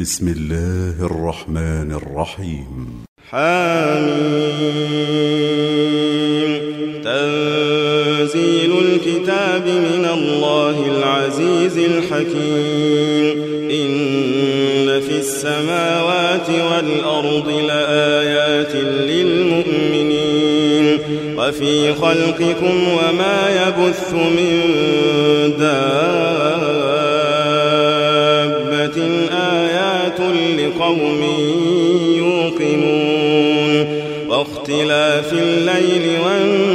بسم الله الرحمن الرحيم. حميم تنزيل الكتاب من الله العزيز الحكيم. إن في السماوات والأرض لآيات للمؤمنين. وفي خلقكم وما يبث من دابة آيات لقوم يوقنون واختلاف الليل والنهار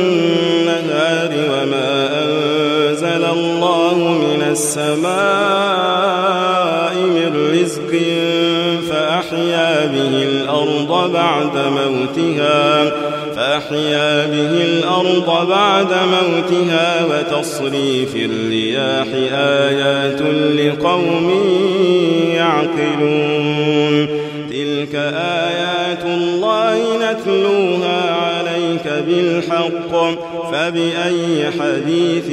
السماء من رزق فأحيا به الأرض بعد موتها فأحيا به الأرض بعد موتها وتصريف الرياح آيات لقوم يعقلون. تلك آيات الله نتلوها عليك بالحق. فبأي حديث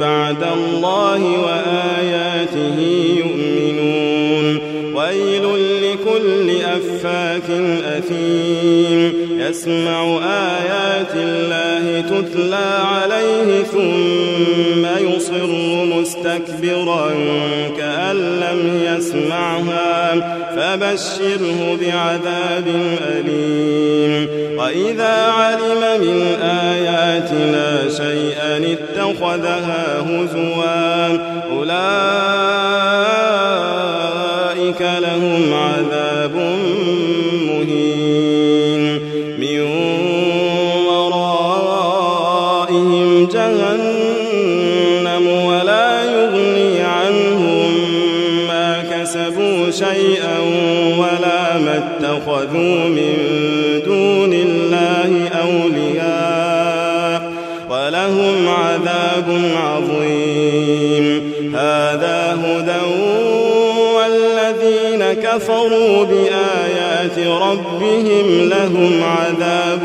بعد الله وآياته يؤمنون. ويل لكل أفاك أثيم. يسمع آيات الله تتلى عليه ثم مستكبرا كأن لم يسمعها فبشره بعذاب أليم. وإذا علم من آياتنا شيئا اتخذها هزوا أولئك لهم عذاب ولا ما اتخذوا من دون الله أولياء ولهم عذاب عظيم. هذا هدى والذين كفروا بآيات ربهم لهم عذاب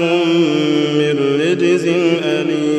من رجز أليم.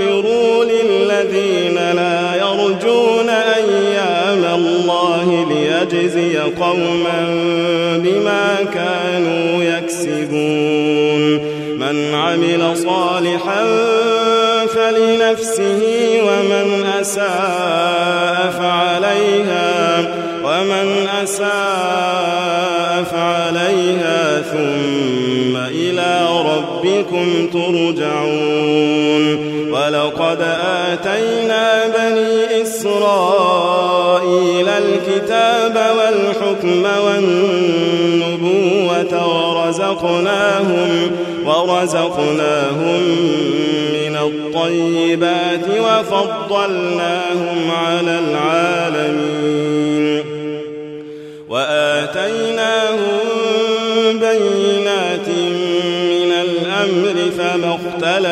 يغفروا للذين لا يرجون أيام الله ليجزي قوما بما كانوا يكسبون. من عمل صالحا فلنفسه ومن أساء فعليها ومن أساء فعليها ثم ربكم ترجعون ولقد آتينا بني إسرائيل الكتاب والحكم والنبوة ورزقناهم ورزقناهم من الطيبات وفضلناهم على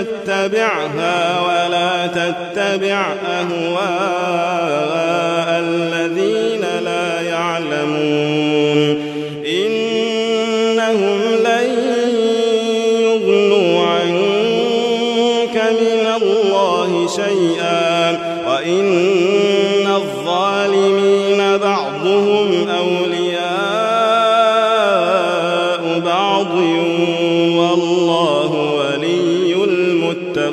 فاتبعها ولا تتبع أهواء الذين لا يعلمون. إنهم لن يغنوا عنك من الله شيئا. وإن الظالمين بعضهم أولياء بعض. والله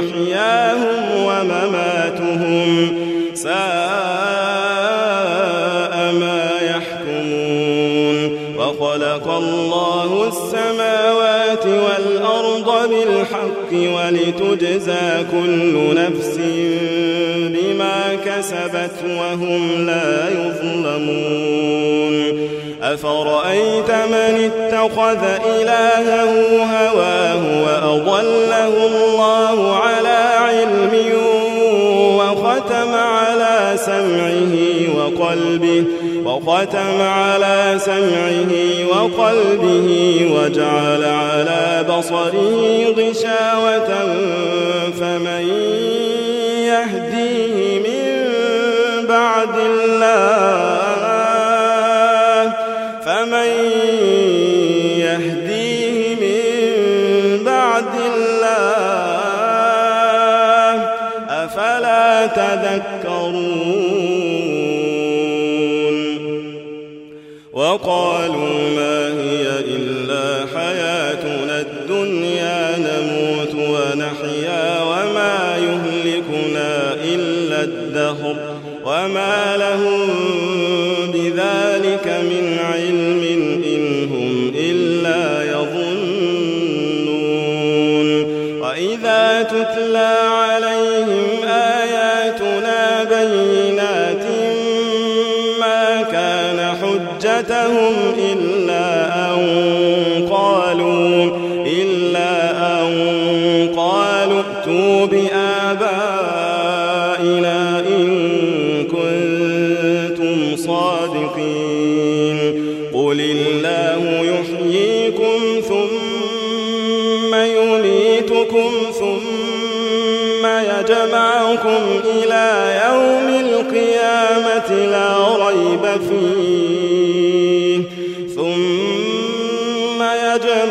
محياهم ومماتهم ساء ما يحكمون. وخلق الله السماوات والأرض بالحق ولتجزى كل نفس بما كسبت وهم لا يظلمون. أفرأيت من اتخذ إلهه هواه وأضله الله وختم على سمعه وقلبه وجعل على بصره غشاوة فمن يهديه من بعد الله فمن يهديه من بعد الله أفلا تذكرون؟ وقالوا ما هي إلا حياتنا الدنيا نموت ونحيا وما يهلكنا إلا الدهر وما لهم بذلك من علم إن هم إلا يظنون. وإذا تتلى عليهم آياتنا حجتهم إلا أن قالوا إلا أن قالوا ائتوا بآبائنا إن كنتم صادقين. قل الله يحييكم ثم يميتكم ثم يجمعكم إلى يوم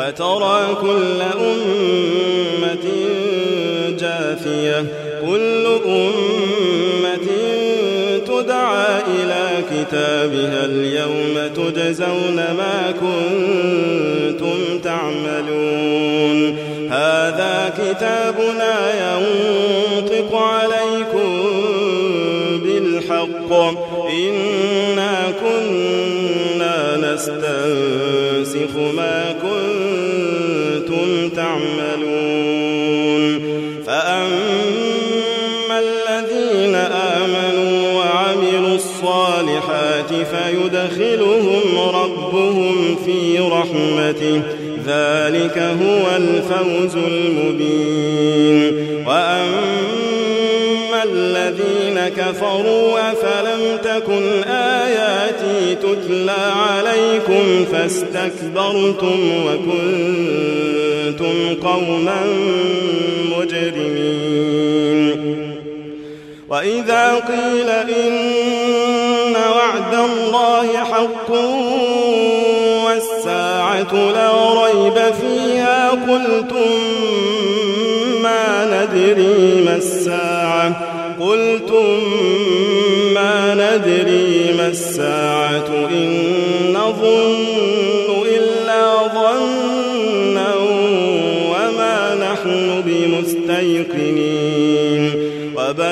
وترى كل أمة جاثية كل أمة تدعى إلى كتابها اليوم تجزون ما كنتم تعملون. هذا كتابنا ينطق عليكم بالحق. إنا كنا نستنسخ ما فيدخلهم ربهم في رحمته. ذلك هو الفوز المبين. وأما الذين كفروا أفلم تكن آياتي تتلى عليكم فاستكبرتم وكنتم قوما مجرمين. وإذا قيل إن وعد الله حق والساعة لا ريب فيها. قلتم ما ندري ما الساعة. قلتم ما ندري ما الساعة إن